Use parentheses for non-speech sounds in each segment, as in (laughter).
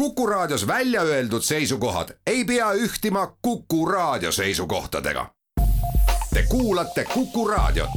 Kuku Raadios välja öeldud seisukohad ei pea ühtima Kuku Raadio seisukohtadega. Te kuulate Kuku Raadiot.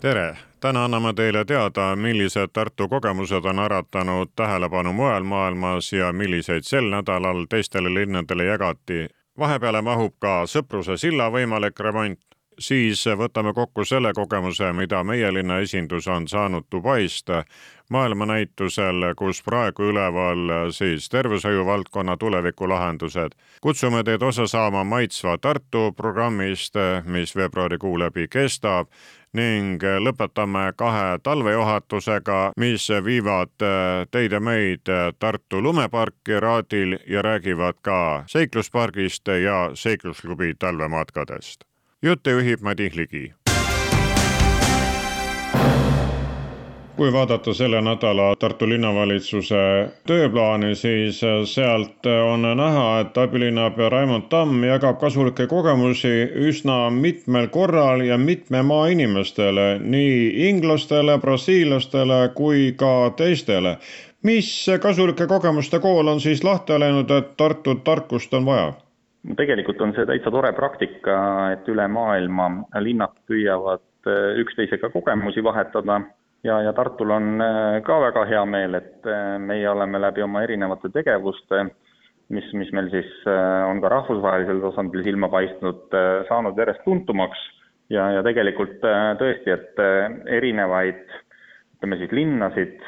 tere, täna anname teile teada, millised Tartu kogemused on äratanud tähelepanu mujal maailmas ja milliseid sel nädalal teistele linnadele jagati. Vahepeale mahub ka Sõpruse silla võimalik remont, siis võtame kokku selle kogemuse, mida meie linna esindus on saanud Dubaist maailmanäitusel, kus praegu üleval siis tervishoiu valdkonna tulevikulahendused. kutsume teid osa saama Maitsva Tartu programmist, mis veebruarikuu läbi kestab ning lõpetame kahe talvejuhatusega, mis viivad teid ja meid Tartu lumeparki Raadil ja räägivad ka seikluspargist ja seiklusklubi talvematkadest. jutte juhib Madis Ligi kui vaadata selle nädala Tartu linnavalitsuse tööplaani, siis sealt on näha, et abilinnapea Raimond Tamm jagab kasulikke kogemusi üsna mitmel korral ja mitme maa inimestele, nii inglastele, brasiillastele kui ka teistele. mis kasulike kogemuste kool on siis lahti läinud, et Tartu tarkust on vaja? tegelikult on see täitsa tore praktika, et üle maailma linnad püüavad üksteisega kogemusi vahetada ja, ja Tartul on äh, ka väga hea meel, et äh, meie oleme läbi oma erinevate tegevuste, mis, mis meil siis äh, on ka rahvusvahelisel tasandil silma paistnud, saanud järjest tuntumaks. Ja, ja tegelikult tõesti, et erinevaid ütleme siis linnasid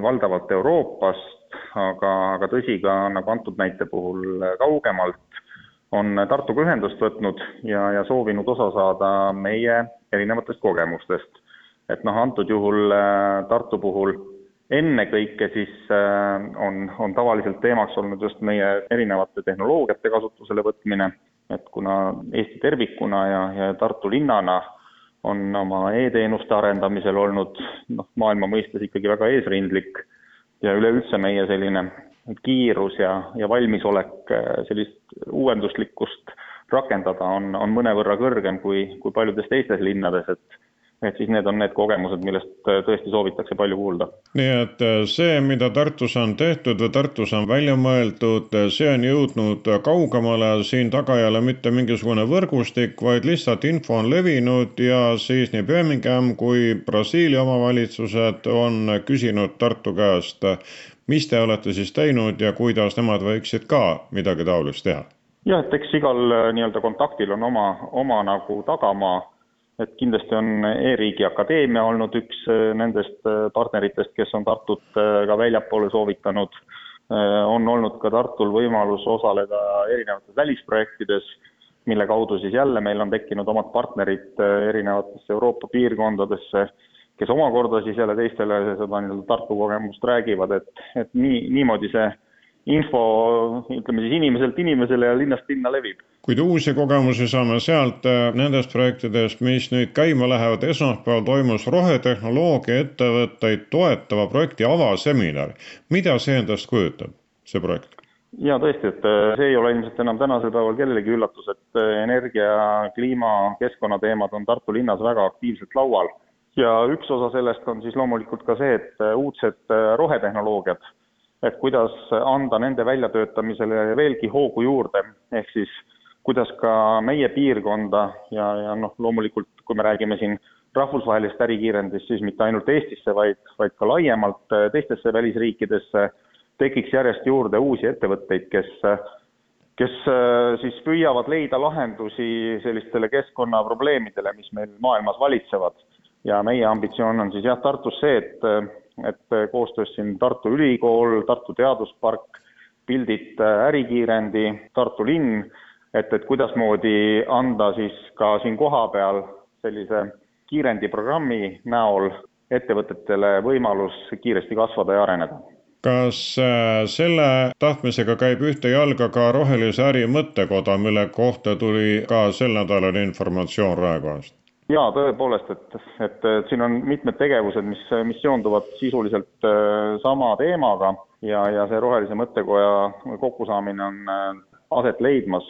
valdavalt Euroopast, aga, aga tõsi ka nagu antud näite puhul kaugemalt, on Tartuga ühendust võtnud ja, ja soovinud osa saada meie erinevatest kogemustest et noh, antud juhul äh, Tartu puhul ennekõike siis äh, on, on tavaliselt teemaks olnud just meie erinevate tehnoloogiate kasutusele võtmine, et kuna Eesti tervikuna ja, ja Tartu linnana on oma e-teenuste arendamisel olnud noh, maailma mõistes ikkagi väga eesrindlik ja üleüldse meie selline kiirus ja, ja valmisolek äh, sellist uuenduslikkust rakendada on, on mõnevõrra kõrgem kui, kui paljudes teistes linnades, et et siis need on need kogemused, millest äh, tõesti soovitakse palju kuulda. nii et äh, see, mida Tartus on tehtud või Tartus on välja mõeldud, äh, see on jõudnud kaugemale, siin taga ei ole mitte mingisugune võrgustik, vaid lihtsalt info on levinud ja siis nii Birmingham kui Brasiilia omavalitsused on küsinud Tartu käest, mis te olete siis teinud ja kuidas nemad võiksid ka midagi taolist teha? jah, et eks igal nii-öelda kontaktil on oma, oma nagu tagamaa et kindlasti on E-riigi Akadeemia olnud üks äh, nendest äh, partneritest, kes on Tartut äh, ka väljapoole soovitanud. on olnud ka Tartul võimalus osaleda erinevates välisprojektides, mille kaudu siis jälle meil on tekkinud omad partnerid erinevatesse Euroopa piirkondadesse, kes omakorda siis jälle teistele seda nii-öelda Tartu kogemust räägivad, et, et nii, niimoodi see info, ütleme siis inimeselt inimesele ja linnast linna levib. Kuid uusi kogemusi saame sealt äh, nendest projektidest, mis nüüd käima lähevad, esmaspäeval toimus rohetehnoloogia ettevõtteid toetava projekti avaseminar. mida see endast kujutab, see projekt? ja tõesti, et äh, see ei ole ilmselt enam tänasel päeval kellelegi üllatus, et äh, energia, kliima, keskkonnateemad on Tartu linnas väga aktiivselt laual ja üks osa sellest on siis loomulikult ka see, et uudsed rohetehnoloogiad et kuidas anda nende väljatöötamisele veelgi hoogu juurde, ehk siis kuidas ka meie piirkonda ja, ja noh, loomulikult kui me räägime siin rahvusvahelisest ärikiirendist, siis mitte ainult Eestisse, vaid, vaid ka laiemalt äh, teistesse välisriikidesse tekiks järjest juurde uusi ettevõtteid, kes kes äh, siis püüavad leida lahendusi sellistele keskkonnaprobleemidele, mis meil maailmas valitsevad. ja meie ambitsioon on siis jah, Tartus see, et et koostöös siin Tartu Ülikool, Tartu Teaduspark, Pildit ärikiirendi, Tartu linn, et, et kuidasmoodi anda siis ka siin kohapeal sellise kiirendiprogrammi näol ettevõtetele võimalus kiiresti kasvada ja areneda kas äh, selle tahtmisega käib ühte jalga ka Rohelise Äri mõttekoda, mille kohta tuli ka sel nädalal informatsioon Raekojast? jaa, tõepoolest, et, et, et siin on mitmed tegevused, mis, mis seonduvad sisuliselt äh, sama teemaga ja, ja see Rohelise Mõttekoja kokkusaamine on äh, aset leidmas.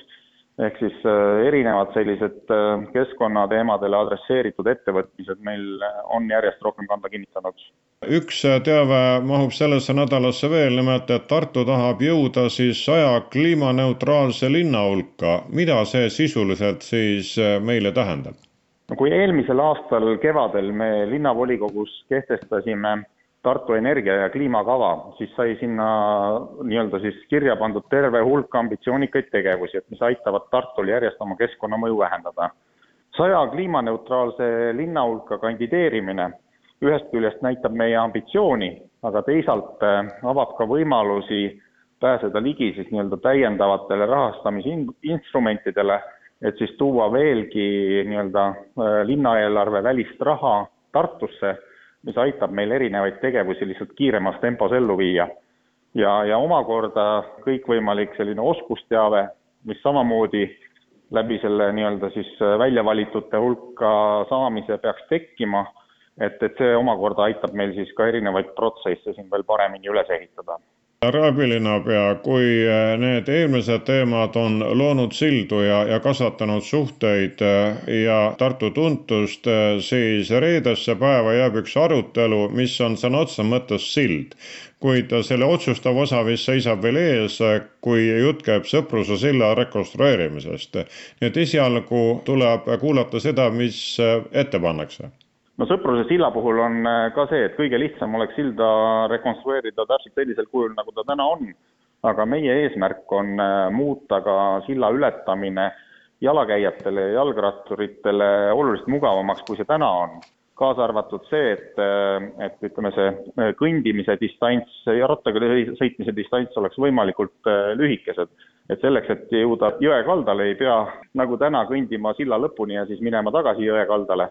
Ehk siis äh, erinevad sellised äh, keskkonnateemadele adresseeritud ettevõtmised meil on järjest rohkem kanda kinnitanud. üks teave mahub sellesse nädalasse veel, nimelt et Tartu tahab jõuda siis saja kliimaneutraalse linna hulka. mida see sisuliselt siis meile tähendab? no kui eelmisel aastal kevadel me linnavolikogus kehtestasime Tartu energia- ja kliimakava, siis sai sinna nii-öelda siis kirja pandud terve hulk ambitsioonikaid tegevusi, et mis aitavad Tartul järjest oma keskkonnamõju vähendada. saja kliimaneutraalse linna hulka kandideerimine ühest küljest näitab meie ambitsiooni, aga teisalt äh, avab ka võimalusi pääseda ligi siis nii-öelda täiendavatele rahastamisinstrumentidele, et siis tuua veelgi nii-öelda äh, linnaeelarve välist raha Tartusse mis aitab meil erinevaid tegevusi lihtsalt kiiremas tempos ellu viia. ja, ja omakorda kõikvõimalik selline oskusteave, mis samamoodi läbi selle nii-öelda siis välja valitute hulka saamise peaks tekkima, et, et see omakorda aitab meil siis ka erinevaid protsesse siin veel paremini üles ehitada härra abilinnapea, kui äh, need eelmised teemad on loonud sildu ja, ja kasvatanud suhteid äh, ja Tartu tuntust, äh, siis reedesse päeva jääb üks arutelu, mis on sõna otseses mõttes sild. kuid selle otsustav osa vist seisab veel ees, kui jutt käib Sõpruse silla rekonstrueerimisest. nii et esialgu tuleb kuulata seda, mis ette pannakse no Sõpruse silla puhul on äh, ka see, et kõige lihtsam oleks silda rekonstrueerida täpselt sellisel kujul, nagu ta täna on, aga meie eesmärk on äh, muuta ka silla ületamine jalakäijatele ja jalgratturitele oluliselt mugavamaks, kui see täna on. kaasa arvatud see, et, äh, et ütleme, see kõndimise distants ja rattaga sõitmise distants oleks võimalikult lühikesed. et selleks, et jõuda jõe kaldale, ei pea nagu täna kõndima silla lõpuni ja siis minema tagasi jõe kaldale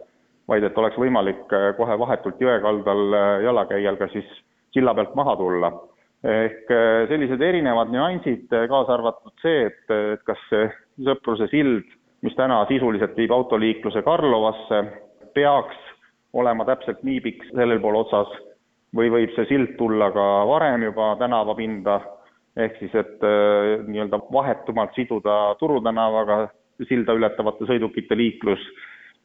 vaid et oleks võimalik äh, kohe vahetult jõe kaldal äh, jalakäijal ka siis silla pealt maha tulla. ehk äh, sellised erinevad nüansid, kaasa arvatud see, et, et kas see Sõpruse sild, mis täna sisuliselt viib autoliikluse Karlovasse, peaks olema täpselt nii pikk sellel pool otsas või võib see sild tulla ka varem juba tänavapinda, ehk siis et nii-öelda vahetumalt siduda Turu tänavaga silda ületavate sõidukite liiklus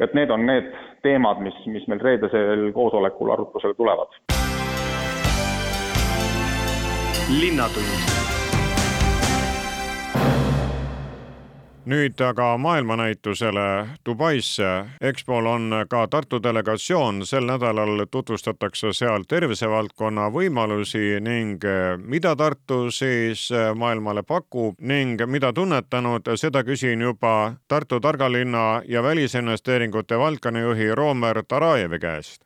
et need on need teemad, mis, mis meil reedesel koosolekul arutlusele tulevad. linnatund nüüd aga maailmanäitusele Dubaisse. EXPO-l on ka Tartu delegatsioon, sel nädalal tutvustatakse seal tervisevaldkonna võimalusi ning eh, mida Tartu siis eh, maailmale pakub ning mida tunnetanud, seda küsin juba Tartu targa linna ja välisinvesteeringute valdkonnajuhi Roomer Tarajevi käest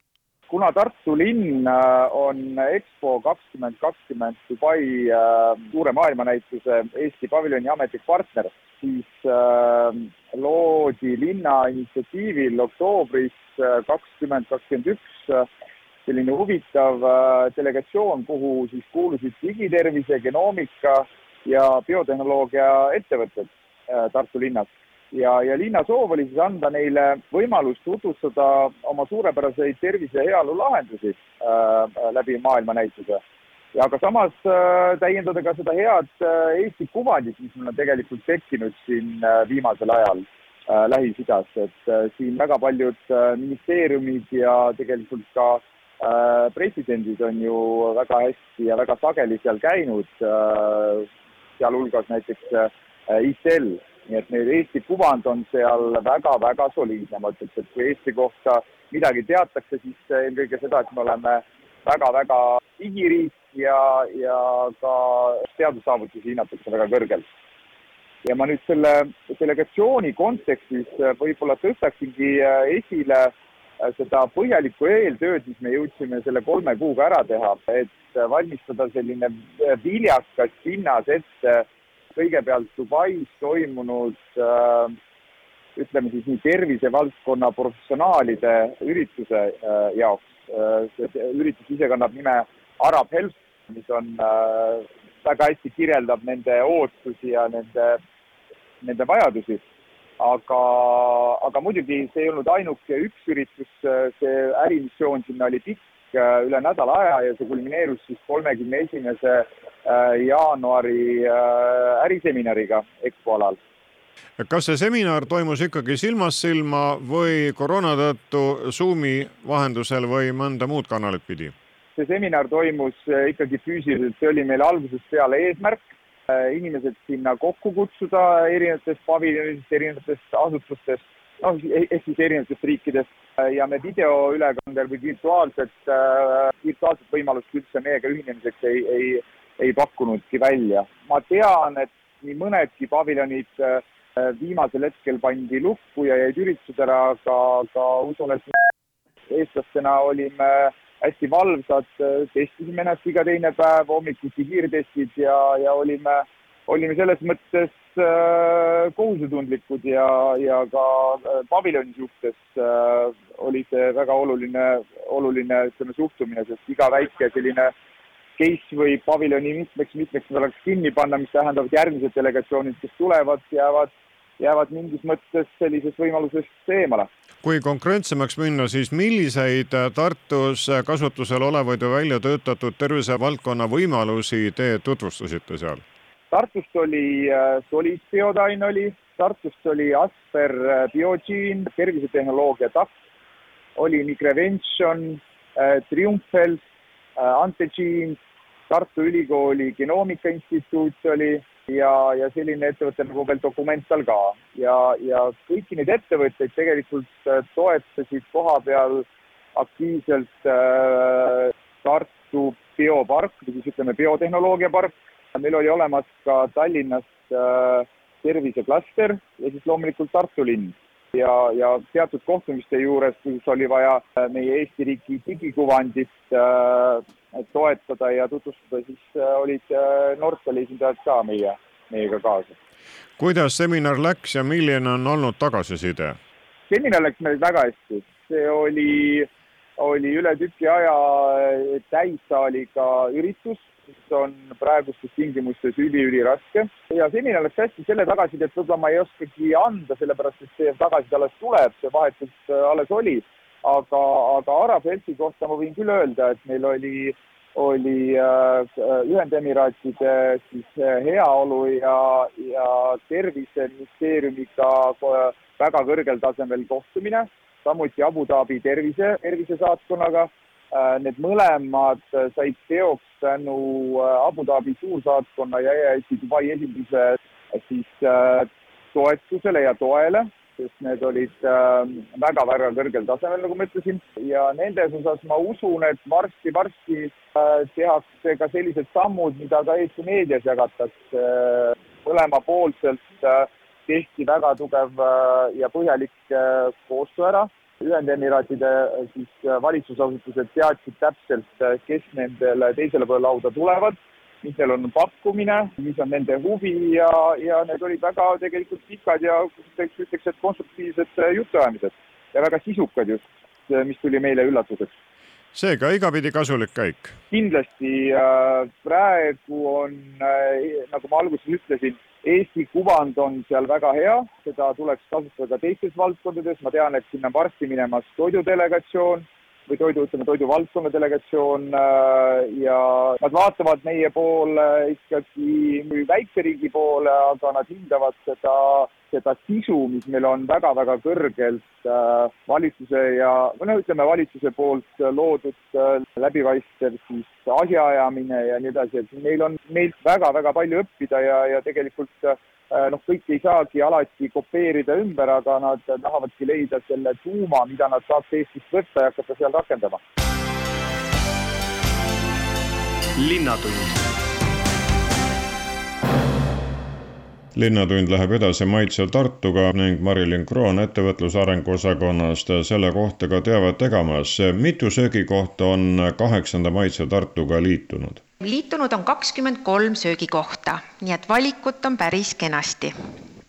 kuna Tartu linn äh, on EXPO kakskümmend kakskümmend Dubai suure maailmanäituse Eesti paviljoni ametlik partner, siis äh, loodi linna initsiatiivil oktoobris kakskümmend kakskümmend üks selline huvitav delegatsioon, kuhu siis kuulusid digitervise, genoomika ja biotehnoloogia ettevõtted Tartu linnas ja, ja linna soov oli siis anda neile võimalus tutvustada oma suurepäraseid tervise ja heaolu lahendusi äh, läbi maailmanäituse. Ja aga samas äh, täiendada ka seda head äh, Eesti kuvandit, mis meil on tegelikult tekkinud siin äh, viimasel ajal äh, Lähis-Idas, et siin väga paljud ministeeriumid ja tegelikult ka presidendid on ju väga hästi ja väga sageli seal käinud sealhulgas näiteks ISL nii et meil Eesti kuvand on seal väga-väga soliidne, ma ütleks, et kui Eesti kohta midagi teatakse, siis eelkõige seda, et me oleme väga-väga digiriik ja, ja ka teadussaavutusi hinnatakse väga kõrgelt. ja ma nüüd selle delegatsiooni kontekstis võib-olla tõstaksingi esile seda põhjalikku eeltööd, mis me jõudsime selle kolme kuuga ära teha, et valmistada selline viljakas pinnas ette kõigepealt Dubais toimunud äh, ütleme siis nii tervisevaldkonna professionaalide ürituse äh, jaoks äh,. see üritus ise kannab nime Arab Health, mis on äh, väga hästi kirjeldab nende ootusi ja nende, nende vajadusi. aga, aga muidugi see ei olnud ainuke üks üritus, see ärimissioon sinna oli pikk äh, üle nädala aja ja see kulmineerus siis kolmekümne esimese Äh, jaanuari äh, äriseminariga EXPO alal. kas see seminar toimus ikkagi silmast silma või koroona tõttu Zoomi vahendusel või mõnda muud kanalit pidi? See seminar toimus äh, ikkagi füüsiliselt, see oli meil algusest peale eesmärk, äh, inimesed sinna kokku kutsuda erinevatest paviljonidest, erinevatest asutustest, noh, ehk siis erinevatest riikidest ja me videoülekandel või virtuaalset äh,, virtuaalset võimalust üldse meiega ühinemiseks ei, ei, ei pakkunudki välja. ma tean, et nii mõnedki paviljonid äh, viimasel hetkel pandi lukku ja jäid üritused ära, aga, aga usun, et eestlastena olime hästi valvsad, testisime ennast iga teine päev, hommikuti kiirtestid ja, ja olime, olime selles mõttes äh, kohusetundlikud ja, ja ka äh, paviljoni suhtes äh, oli see väga oluline, oluline ütleme suhtumine, sest iga väike selline case võib paviljoni mitmeks-mitmeks nädalaks kinni panna, mis tähendab, et järgmised delegatsioonid, kes tulevad, jäävad, jäävad mingis mõttes sellisest võimalusest eemale kui konkreetsemaks minna, siis milliseid Tartus kasutusel olevaid või välja töötatud tervisevaldkonna võimalusi te tutvustasite seal? Tartust oli äh, Solis biotain oli, Tartust oli Asper äh, Biogene, tervisetehnoloogia TAK, oli Microvention, äh, Triumphels, Antegenes, Tartu Ülikooli Genoomika Instituut oli ja, ja selline ettevõte nagu veel Documental ka. ja, ja kõiki neid ettevõtteid tegelikult äh, toetasid koha peal aktiivselt äh, Tartu biopark või siis ütleme, biotehnoloogiapark. meil oli olemas ka Tallinnast äh, terviseklaster ja siis loomulikult Tartu linn ja, ja teatud kohtumiste juures, kus oli vaja äh, meie Eesti riigi digikuvandit äh, toetada ja tutvustada, siis äh, olid Nortali esindajad ka meie, meiega kaasa. kuidas seminar läks ja milline on olnud tagasiside? seminar läks meil väga hästi, see oli, oli üle tüki aja täissaaliga üritus, mis on praegustes tingimustes üli-üliraske ja seminar läks hästi selle tagasisidet võib-olla ma ei oskagi anda, sellepärast et see tagasiside alles tuleb, see vahetult alles oli. Aga, aga Arabi Helsi kohta ma võin küll öelda, et meil oli, oli äh, Ühendemiraatide siis äh, heaolu ja, ja terviseministeeriumiga väga kõrgel tasemel kohtumine, samuti Abu Dhabi tervise, tervisesaatkonnaga. Äh, need mõlemad said teoks tänu Abu Dhabi suursaatkonna ja EAS-i Dubai esinduse siis toetusele ja toele sest need olid väga-väga kõrgel tasemel, nagu ma ütlesin, ja nendes osas ma usun, et varsti-varsti äh, tehakse ka sellised sammud, mida ka Eesti meedias jagatakse mõlemapoolselt äh, tehti väga tugev äh, ja põhjalik koostöö ära. Ühendemiraatide siis valitsusasutused teadsid täpselt, kes nendele teisele poole lauda tulevad mis neil on pakkumine, mis on nende huvi ja, ja need olid väga tegelikult pikad ja ütleks, et konstruktiivsed äh, jutuajamised ja väga sisukad just, äh, mis tuli meile üllatuseks. seega igapidi kasulik käik. kindlasti äh, praegu on, nagu ma alguses ütlesin, Eesti kuvand on seal väga hea, seda tuleks kasutada ka teistes valdkondades, ma tean, et sinna on varsti minemas toidudelegatsioon või toidu, ütleme toiduvaldkonna delegatsioon äh, ja nad vaatavad meie poole ikkagi väikeriigi poole, aga nad hindavad seda, seda sisu, mis meil on väga-väga kõrgelt äh, valitsuse ja, või noh, ütleme valitsuse poolt loodud äh, läbipaistev siis asjaajamine ja nii edasi, et meil on meilt väga-väga palju õppida ja, ja tegelikult noh, kõike ei saagi alati kopeerida ümber, aga nad tahavadki leida selle tuuma, mida nad saaks Eestist võtta ja hakata seal rakendama. linnatund linnatund läheb edasi Maitse Tartuga ning Marilyn Kroon ettevõtluse arengu osakonnast selle kohta ka teavet tegemas. mitu söögikohta on kaheksanda Maitse Tartuga liitunud? liitunud on kakskümmend kolm söögikohta, nii et valikut on päris kenasti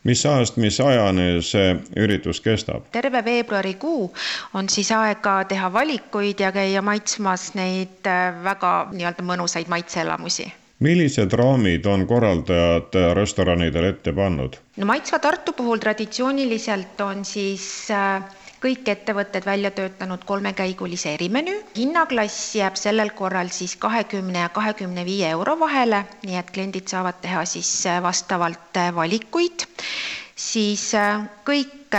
mis ajast mis ajani see üritus kestab? terve veebruarikuu on siis aega teha valikuid ja käia maitsmas neid äh, väga nii-öelda mõnusaid maitseelamusi. Millised raamid on korraldajad restoranidele ette pannud? no Maitsva Tartu puhul traditsiooniliselt on siis äh, kõik ettevõtted välja töötanud kolmekäigulise erimenüü. hinnaklass jääb sellel korral siis kahekümne ja kahekümne viie euro vahele, nii et kliendid saavad teha siis äh, vastavalt äh, valikuid. siis kõik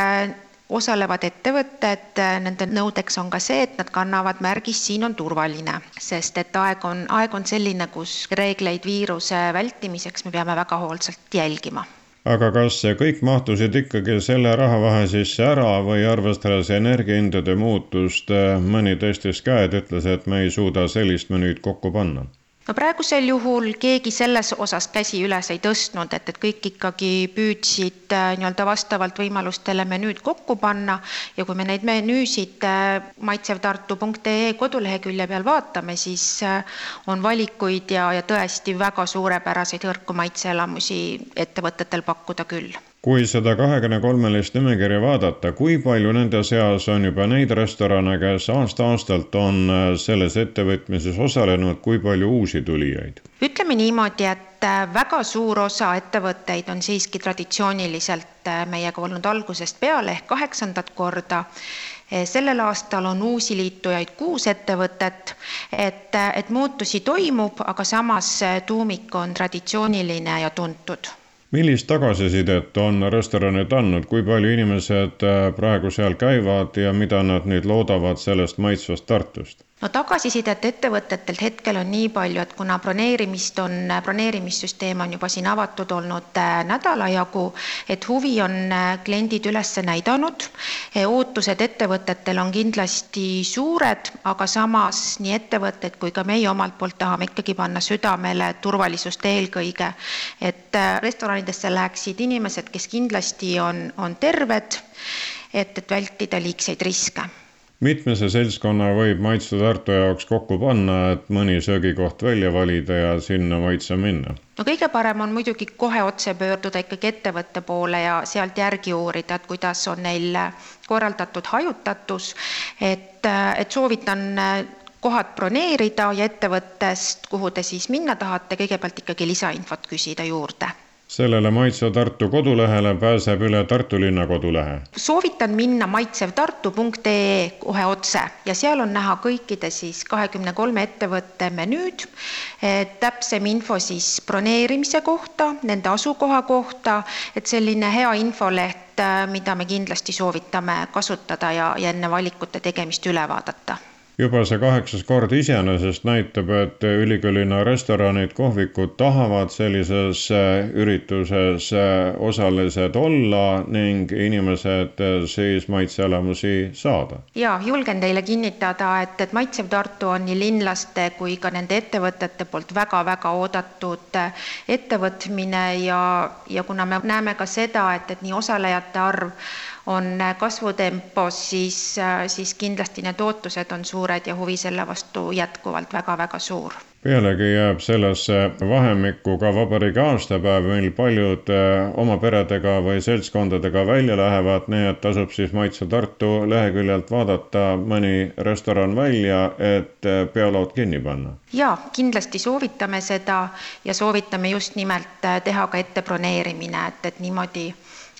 osalevad ettevõtted, nende nõudeks on ka see, et nad kannavad märgist Siin on turvaline, sest et aeg on, aeg on selline, kus reegleid viiruse vältimiseks me peame väga hoolsalt jälgima aga kas kõik mahtusid ikkagi selle rahavahe sisse ära või arvestades energiahindade muutust, mõni tõstis käed, ütles, et me ei suuda sellist menüüd kokku panna? No praegusel juhul keegi selles osas käsi üles ei tõstnud, et, et kõik ikkagi püüdsid äh, nii-öelda vastavalt võimalustele menüüd kokku panna. Ja kui me neid menüüsid äh, maitsevtartu.ee kodulehekülje peal vaatame, siis äh, on valikuid ja, ja tõesti väga suurepäraseid hõrku maitseelamusi ettevõtetel pakkuda küll kui seda kahekümne kolmelist nimekirja vaadata, kui palju nende seas on juba neid restorane, kes aasta-aastalt on äh, selles ettevõtmises osalenud, kui palju uusi tulijaid? ütleme niimoodi, et äh, väga suur osa ettevõtteid on siiski traditsiooniliselt äh, meiega olnud algusest peale ehk kaheksandat korda sellel aastal on uusi liitujaid kuus ettevõtet, et, et muutusi toimub, aga samas tuumik on traditsiooniline ja tuntud millist tagasisidet on restoranid andnud, kui palju inimesed äh, praegu seal käivad ja mida nad nüüd loodavad sellest maitsvast Tartust? No tagasisidet ettevõtetelt hetkel on nii palju, et kuna broneerimist on, broneerimissüsteem on juba siin avatud olnud äh, nädala jagu, et huvi on äh, kliendid üles näidanud, äh, ootused ettevõtetel on kindlasti suured, aga samas nii ettevõtted kui ka meie omalt poolt tahame ikkagi panna südamele turvalisust eelkõige, et restoranidesse läheksid inimesed, kes kindlasti on, on terved, et, et vältida liigseid riske mitmese seltskonna võib Maitse Tartu jaoks kokku panna, et mõni söögikoht välja valida ja sinna maitse minna? no kõige parem on muidugi kohe otse pöörduda ikkagi ettevõtte poole ja sealt järgi uurida, et kuidas on neil korraldatud hajutatus, et, et soovitan kohad broneerida ja ettevõttest, kuhu te siis minna tahate, kõigepealt ikkagi lisainfot küsida juurde sellele Maitsev Tartu kodulehele pääseb üle Tartu linna kodulehe. soovitan minna maitsevtartu.ee kohe otse ja seal on näha kõikide siis kahekümne kolme ettevõtte menüüd, täpsem info siis broneerimise kohta, nende asukoha kohta, et selline hea infoleht, mida me kindlasti soovitame kasutada ja, ja enne valikute tegemist üle vaadata juba see kaheksas kord iseenesest näitab, et ülikoolina restoranid, kohvikud tahavad sellises äh, ürituses äh, osalised olla ning inimesed äh, siis maitseelamusi saada. ja julgen teile kinnitada, et, et Maitsev Tartu on nii linlaste kui ka nende ettevõtete poolt väga-väga oodatud ettevõtmine ja, ja kuna me näeme ka seda, et, et nii osalejate arv on kasvutempos, siis, siis kindlasti need ootused on suured ja huvi selle vastu jätkuvalt väga-väga suur pealegi jääb sellesse vahemikku ka vabariigi aastapäev, mil paljud eh, oma peredega või seltskondadega välja lähevad, nii et tasub siis Maitse Tartu leheküljelt vaadata mõni restoran välja, et peolaud kinni panna. jaa, kindlasti soovitame seda ja soovitame just nimelt eh, teha ka ette broneerimine, et, et niimoodi,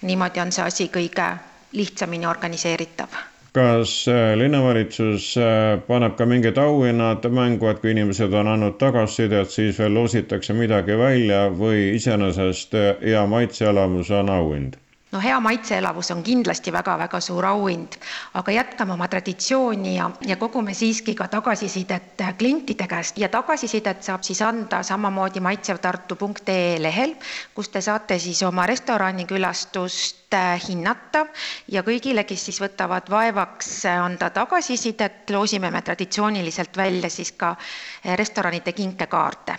niimoodi on see asi kõige lihtsamini organiseeritav. kas äh, linnavalitsus äh, paneb ka mingid auhinnad mängu, et kui inimesed on andnud tagasisidet, siis veel loositakse midagi välja või iseenesest äh, hea maitseelamus on auhind? no hea maitseelavus on kindlasti väga-väga suur auhind, aga jätkame oma traditsiooni ja, ja kogume siiski ka tagasisidet klientide käest ja tagasisidet saab siis anda samamoodi maitsevtartu.ee lehel, kus te saate siis oma restoranikülastust äh, hinnata ja kõigile, kes siis võtavad vaevaks anda tagasisidet, loosime me traditsiooniliselt välja siis ka äh, restoranide kinkekaarte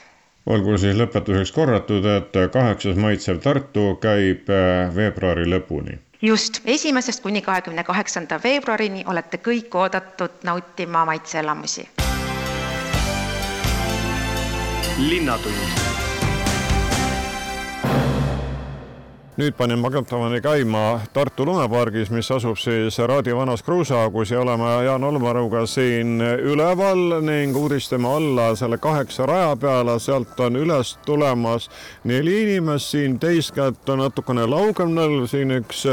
olgu siis lõpetuseks korratud, et kaheksas maitsev Tartu käib äh, veebruari lõpuni. just, esimesest kuni kahekümne kaheksanda veebruarini olete kõik oodatud nautima maitseelamusi. linnatund nüüd panin magnetofoni käima Tartu lumepargis, mis asub siis Raadi vanas kruusaaugus ja oleme Jaan Olmaruga siin üleval ning uudistame alla selle kaheksa raja peale, sealt on üles tulemas neli inimest, siin teist kätt on natukene laugemal, siin üks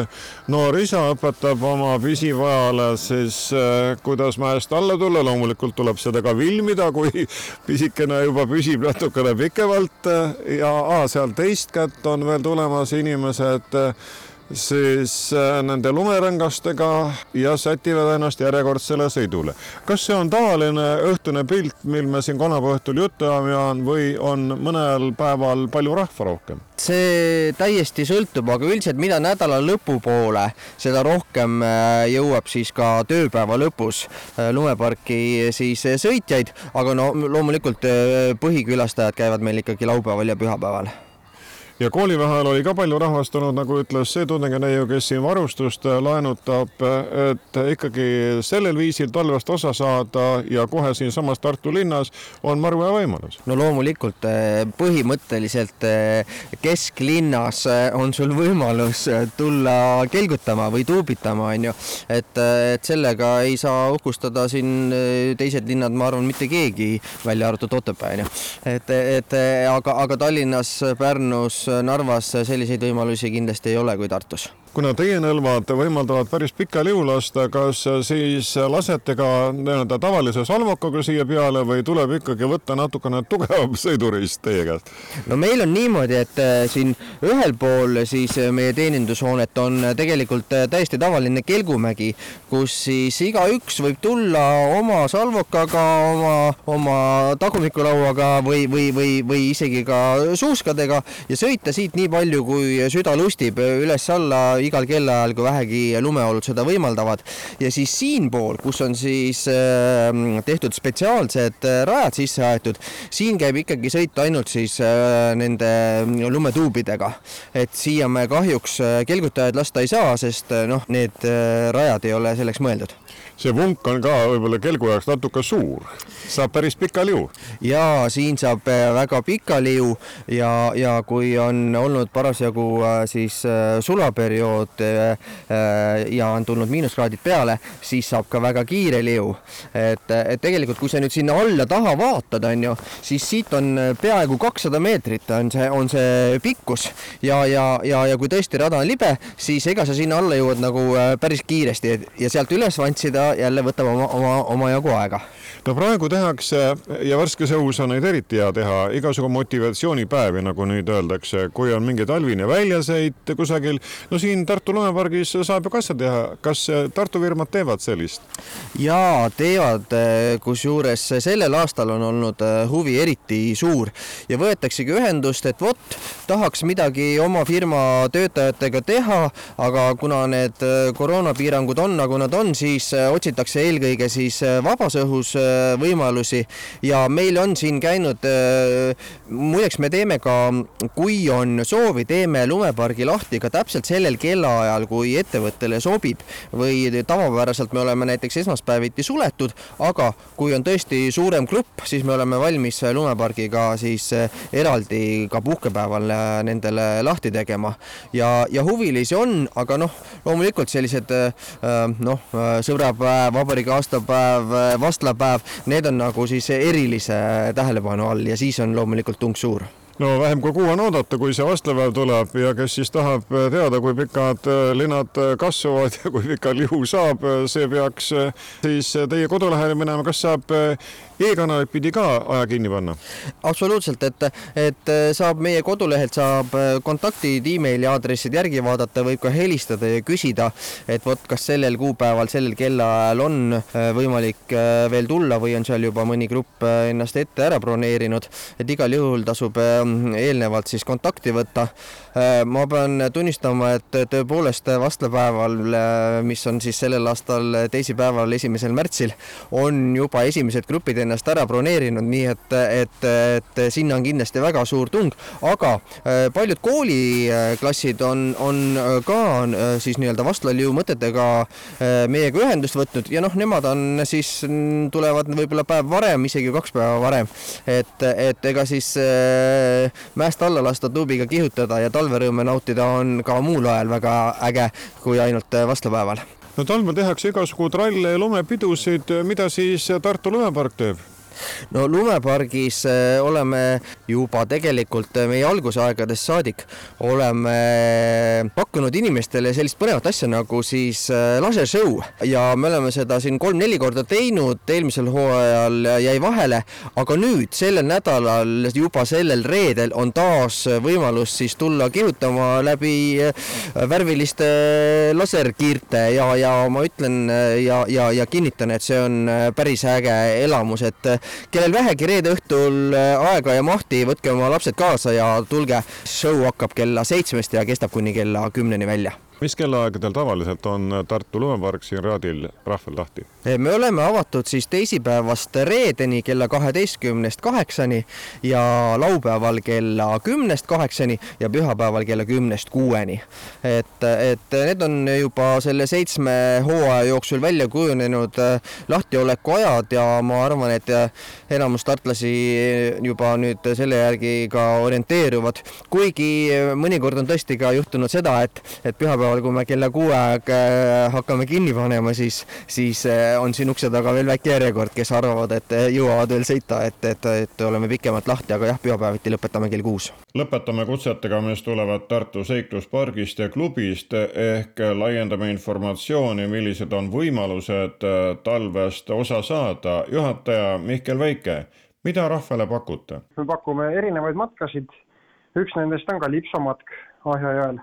noor isa õpetab oma pisivajale siis eh, kuidas mäest alla tulla, loomulikult tuleb seda ka filmida, kui pisikene juba püsib natukene pikemalt. Ja aa, seal teist kätt on veel tulemas inimesed inimesed siis äh, nende lumerõngastega ja sätivad ennast järjekordsele sõidule. kas see on tavaline õhtune pilt, mil me siin kolmapäeva õhtul juttu ajame või on mõnel päeval palju rahva rohkem? see täiesti sõltub, aga üldiselt mida nädala lõpupoole, seda rohkem äh, jõuab siis ka tööpäeva lõpus lumeparki siis sõitjaid, aga no loomulikult põhikülastajad käivad meil ikkagi laupäeval ja pühapäeval ja koolivaheajal oli ka palju rahvast olnud, nagu ütles see tudengineiu, kes siin varustust laenutab, et ikkagi sellel viisil talvest osa saada ja kohe siinsamas Tartu linnas on maru hea võimalus. no loomulikult eh, põhimõtteliselt kesklinnas on sul võimalus tulla kelgutama või tuubitama, on ju, et, et sellega ei saa uhkustada siin teised linnad, ma arvan, mitte keegi, välja arvatud Otepää, on ju. et, et aga, aga Tallinnas, Pärnus, Narvas selliseid võimalusi kindlasti ei ole kui Tartus kuna teie nõlvad võimaldavad päris pika liu lasta, kas siis lasete ka nii-öelda tavalise salvokaga siia peale või tuleb ikkagi võtta natukene tugevam (laughs) sõiduriist teie käest? no meil on niimoodi, et äh, siin ühel pool siis meie teenindushoonet on tegelikult äh, täiesti tavaline kelgumägi, kus siis igaüks võib tulla oma salvokaga, oma, oma tagumikulauaga või, või, või, või isegi ka suuskadega ja sõita siit nii palju, kui süda lustib üles-alla igal kellaajal, kui vähegi lumeolud seda võimaldavad. ja siis siinpool, kus on siis äh, tehtud spetsiaalsed äh, rajad sisse aetud, siin käib ikkagi sõit ainult siis äh, nende lumetuubidega. et siia me kahjuks kelgutajaid lasta ei saa, sest noh, need rajad ei ole selleks mõeldud see vunk on ka võib-olla kelgu jaoks natuke suur, saab päris pika liu. ja siin saab äh, väga pika liu ja, ja kui on olnud parasjagu äh, siis äh, sulaperiood ja on tulnud miinuskraadid peale, siis saab ka väga kiire liu. et, et tegelikult, kui sa nüüd sinna alla taha vaatad, on ju, siis siit on peaaegu kakssada meetrit on see, on see pikkus ja, ja, ja, ja kui tõesti rada on libe, siis ega sa sinna alla jõuad nagu päris kiiresti ja sealt üles vantsida jälle võtab oma, oma, omajagu aega. no praegu tehakse ja värskes õhus on neid eriti hea teha, igasugu motivatsioonipäevi, nagu nüüd öeldakse, kui on mingi talvine väljasõit kusagil, no siin Tartu lumepargis saab ju kassa teha, kas Tartu firmad teevad sellist? jaa, teevad, kusjuures sellel aastal on olnud äh, huvi eriti suur ja võetaksegi ühendust, et vot, tahaks midagi oma firma töötajatega teha, aga kuna need äh, koroonapiirangud on, nagu nad on, siis äh, otsitakse eelkõige siis äh, vabas õhus äh, võimalusi. Ja meil on siin käinud, äh, muideks me teeme ka, kui on soovi, teeme lumepargi lahti ka täpselt sellel kellaajal, kui ettevõttele sobib. Või tavapäraselt me oleme näiteks esmaspäeviti suletud, aga kui on tõesti suurem grupp, siis me oleme valmis lumepargiga siis eraldi ka puhkepäeval nendele lahti tegema. Ja, ja huvilisi on, aga noh, loomulikult sellised noh, sõbrapäevad aastapäev, vabariigi aastapäev, vastlapäev, need on nagu siis erilise tähelepanu all ja siis on loomulikult tung suur. No vähem kui kuu on oodata, kui see vastlapäev tuleb ja kes siis tahab teada, kui pikad linnad kasvavad (laughs) ja kui pika lihu saab, see peaks siis teie kodulehele minema, kas saab e-kanalit pidi ka aja kinni panna? absoluutselt, et, et saab meie kodulehelt saab kontaktid, emaili aadressid järgi vaadata, võib ka helistada ja küsida, et vot, kas sellel kuupäeval, sellel kellaajal on äh, võimalik veel tulla või on seal juba mõni grupp ennast ette ära broneerinud, et igal juhul tasub eelnevalt siis kontakti võtta. ma pean tunnistama, et tõepoolest vastlapäeval, mis on siis sellel aastal teisipäeval, esimesel märtsil, on juba esimesed grupid ennast ära broneerinud, nii et, et, et sinna on kindlasti väga suur tung, aga äh, paljud kooliklassid on, on äh, ka äh, siis nii-öelda vastlaliu mõtetega meiega ühendust võtnud ja noh, nemad on siis, tulevad võib-olla päev varem, isegi kaks päeva varem. et, et ega siis mäest alla lasta tuubiga kihutada ja talverõõme nautida on ka muul ajal väga äge kui ainult vastlapäeval no talvel tehakse igasugu tralle ja lumepidusid, mida siis Tartu lumepark teeb? No lumepargis äh, oleme juba tegelikult äh, meie algusaegadest saadik oleme pakkunud inimestele sellist põnevat asja nagu siis äh, lasershow ja me oleme seda siin kolm-neli korda teinud, eelmisel hooajal jäi vahele, aga nüüd sellel nädalal, juba sellel reedel on taas võimalus siis tulla kihutama läbi värviliste laserkiirte. Ja, ja ma ütlen ja, ja, ja kinnitan, et see on päris äge elamus, et kellel vähegi reede õhtul äh, aega ja mahti, võtke oma lapsed kaasa ja tulge. show hakkab kella seitsmest ja kestab kuni kella kümneni välja mis kellaaegadel tavaliselt on Tartu lumepark siin Raadil rahval lahti? me oleme avatud siis teisipäevast reedeni kella kaheteistkümnest kaheksani ja laupäeval kella kümnest kaheksani ja pühapäeval kella kümnest kuueni. et, et need on juba selle seitsme hooaja jooksul välja kujunenud äh, lahtioleku ajad ja ma arvan, et äh, enamus tartlasi juba nüüd selle järgi ka orienteeruvad, kuigi mõnikord on tõesti ka juhtunud seda, et, et pühapäeval pühapäeval, kui me kella kuue aeg äh, hakkame kinni panema, siis, siis äh, on siin ukse taga veel väike järjekord, kes arvavad, et äh, jõuavad veel sõita, et, et, et oleme pikemalt lahti, aga jah, pühapäeviti lõpetame kell kuus. lõpetame kutsetega, mis tulevad Tartu seikluspargist ja klubist ehk laiendame informatsiooni, millised on võimalused talvest osa saada. juhataja Mihkel Veike, mida rahvale pakute? me pakume erinevaid matkasid. üks nendest on ka lipsomatk Ahja jõel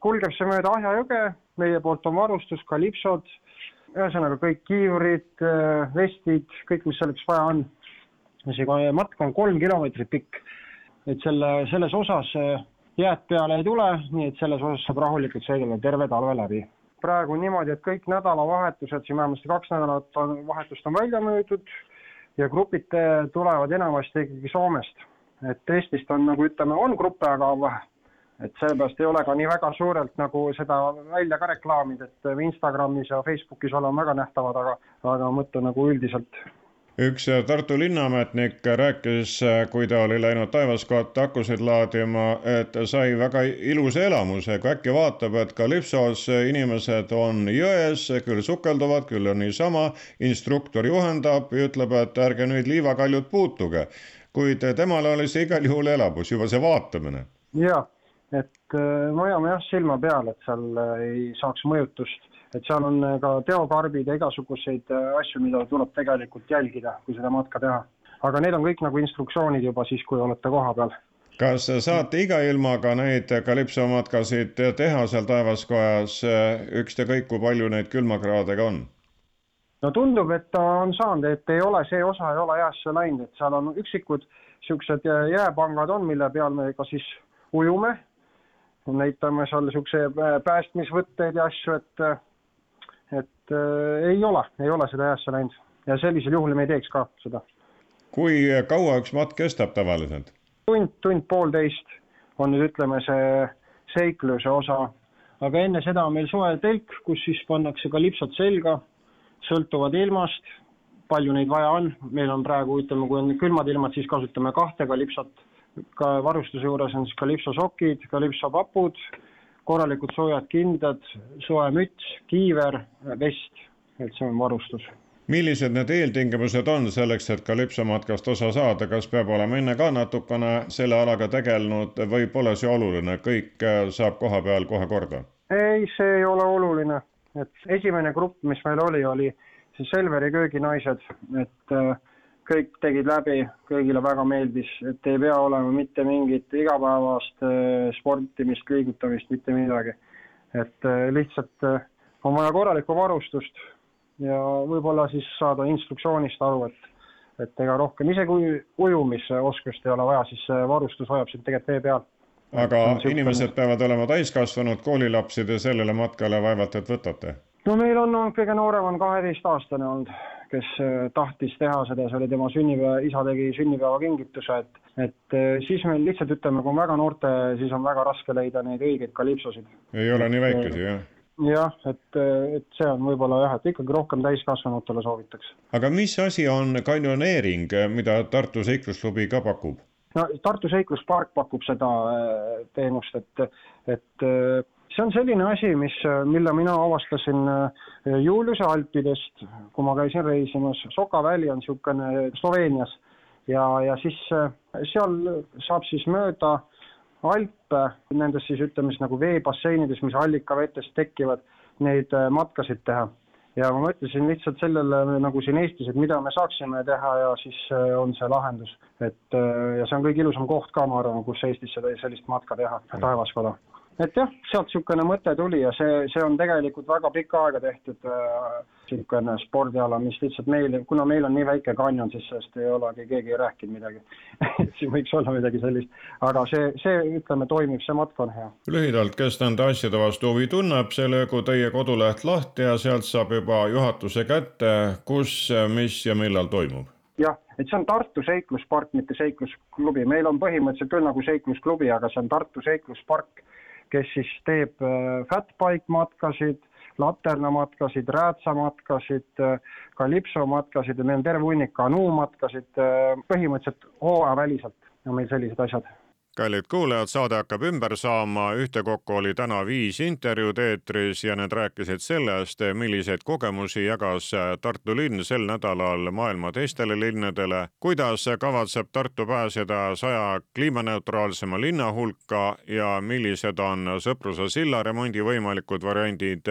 kulgeb see mööda Ahja jõge, meie poolt on varustus, kalipsod, ühesõnaga kõik kiivurid, äh, vestid, kõik, mis selleks vaja on. see matk on kolm kilomeetrit pikk, et selle, selles osas äh, jääd peale ei tule, nii et selles osas saab rahulikult sõidada terve talve läbi. praegu niimoodi, et kõik nädalavahetused, siin vähemasti kaks nädalat on, vahetust on välja müüdud ja grupid tulevad enamasti ikkagi Soomest. et Eestist on nagu ütleme, on gruppe, aga et sellepärast ei ole ka nii väga suurelt nagu seda välja ka reklaaminud, et Instagramis ja Facebookis oleme väga nähtavad, aga, aga mõtlen nagu üldiselt. üks Tartu linnaametnik rääkis, kui ta oli läinud taevaskotta akusid laadima, et sai väga ilusa elamuse, kui äkki vaatab, et Kalipsos inimesed on jões, küll sukelduvad, küll on niisama, instruktor juhendab ja ütleb, et ärge nüüd liivakaljut puutuge. kuid temale oli see igal juhul elamus, juba see vaatamine. jah et äh, me hoiame jah silma peal, et seal äh, ei saaks mõjutust, et seal on äh, ka teokarbid ja igasuguseid asju, mida tuleb tegelikult jälgida, kui seda matka teha. aga need on kõik nagu instruktsioonid juba siis, kui olete kohapeal kas saate iga ilmaga neid kalipsomatkasid teha seal taevaskojas, ükskõik kui palju neid külmakraade ka on? no tundub, et ta on saanud, et ei ole, see osa ei ole jäässe läinud, et seal on üksikud niisugused jääpangad on, mille peal me ka siis ujume näitame seal niisuguse äh, päästmisvõtteid ja asju, et, äh, et äh, ei ole, ei ole seda jäässe läinud ja sellisel juhul me ei teeks ka seda. kui kaua üks matk kestab tavaliselt? tund, tund-poolteist on nüüd ütleme see seikluse osa, aga enne seda on meil soe telk, kus siis pannakse ka lipsad selga, sõltuvad ilmast, palju neid vaja on, meil on praegu ütleme, kui on külmad ilmad, siis kasutame kahte ka lipsat ka varustuse juures on siis kalipsosokid, kalipsopapud, korralikud soojad kindad, soe müts, kiiver, vest, et see on varustus. Millised need eeltingimused on selleks, et kalipsomatkast osa saada, kas peab olema enne ka natukene selle alaga tegelenud või pole see oluline, kõik äh, saab koha peal kohe korda? ei, see ei ole oluline, et esimene grupp, mis meil oli, oli siis Selveri kööginaised, et äh, kõik tegid läbi, kõigile väga meeldis, et ei pea olema mitte mingit igapäevast äh, sportimist, liigutamist, mitte midagi. et äh, lihtsalt äh, on vaja korralikku varustust ja võib-olla siis saada instruktsioonist aru, et et ega rohkem, isegi kui ujumisoskust ei ole vaja, siis varustus hoiab sind tegelikult vee peal. aga inimesed peavad olema täiskasvanud, koolilapsi te sellele matkale vaevalt et võtate? no meil on olnud, kõige noorem on kaheteistaastane olnud kes äh, tahtis teha seda, see oli tema sünnipäeva, isa tegi sünnipäevakingituse, et, et äh, siis meil lihtsalt ütleme, kui on väga noorte, siis on väga raske leida neid õigeid kalipsosid. ei ole nii väikesi, jah? jah, et, et see on võib-olla jah, et ikkagi rohkem täiskasvanutele soovitaks. aga mis asi on kanjoneering, mida Tartu Seiklusklubi ka pakub? no Tartu Seikluspark pakub seda äh, teenust, et, et see on selline asi, mis, mille mina avastasin Juliuse Alpidest, kui ma käisin reisimas, Soka väli on niisugune Sloveenias ja, ja siis seal saab siis mööda Alpe, nendes siis ütleme siis nagu veebasseinides, mis allikavetes tekivad, neid matkasid teha ja ma mõtlesin lihtsalt sellele nagu siin Eestis, et mida me saaksime teha ja siis äh, on see lahendus. et äh, ja see on kõige ilusam koht ka, ma arvan, kus Eestis seda, sellist matka teha, taevaskoda. Et jah, sealt niisugune mõte tuli ja see, see on tegelikult väga pikka aega tehtud niisugune äh, spordiala, mis lihtsalt meil, kuna meil on nii väike kanjon, siis sellest ei olegi keegi rääkinud midagi. (laughs) Siin võiks olla midagi sellist, aga see, see ütleme, toimib, see matk on hea. lühidalt, kes nende asjade vastu huvi tunneb, see löögu teie koduleht lahti ja sealt saab juba juhatuse kätte, kus, mis ja millal toimub. Jah, et see on Tartu seikluspark, mitte seiklusklubi, meil on põhimõtteliselt küll nagu seiklusklubi, aga see on Tartu seikluspark, kes siis teeb äh, fatbike matkasid laternamatkasid, räätsamatkasid, kalipsomatkasid ja meil on terve hunnik kanuumatkasid, põhimõtteliselt hooajaväliselt. On meil sellised asjad kallid kuulajad, saade hakkab ümber saama, ühtekokku oli täna viis intervjuud eetris ja need rääkisid sellest, milliseid kogemusi jagas Tartu linn sel nädalal maailma teistele linnadele, kuidas kavatseb Tartu pääseda saja kliimaneutraalsema linna hulka ja millised on Sõpruse silla remondi võimalikud variandid.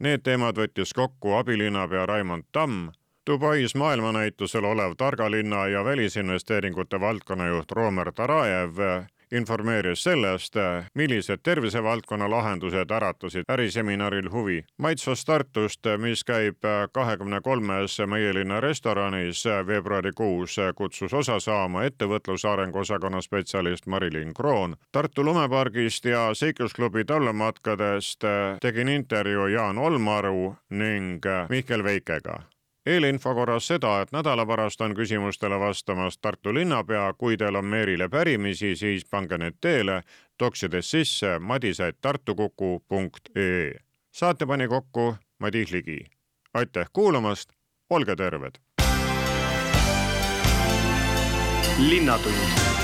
Need teemad võttis kokku abilinnapea Raimond Tamm Dubais maailmanäitusel olev targa linna ja välisinvesteeringute valdkonnajuht Romer Tarajev informeeris sellest, millised tervisevaldkonna lahendused äratasid äriseminaril huvi. maitsvast Tartust, mis käib kahekümne kolmes meie linna restoranis veebruarikuus, kutsus osa saama ettevõtluse arengu osakonna spetsialist Marilyn Kroon. Tartu lumepargist ja seiklusklubi tallematkadest tegin intervjuu Jaan Olmaru ning Mihkel Veikega eelinfo korras seda, et nädala pärast on küsimustele vastamas Tartu linnapea, kui teil on Meerile pärimisi, siis pange need teele, toksides sisse madis.tartukuku.ee. saate pani kokku Madis Ligi. aitäh kuulamast, olge terved! linnatund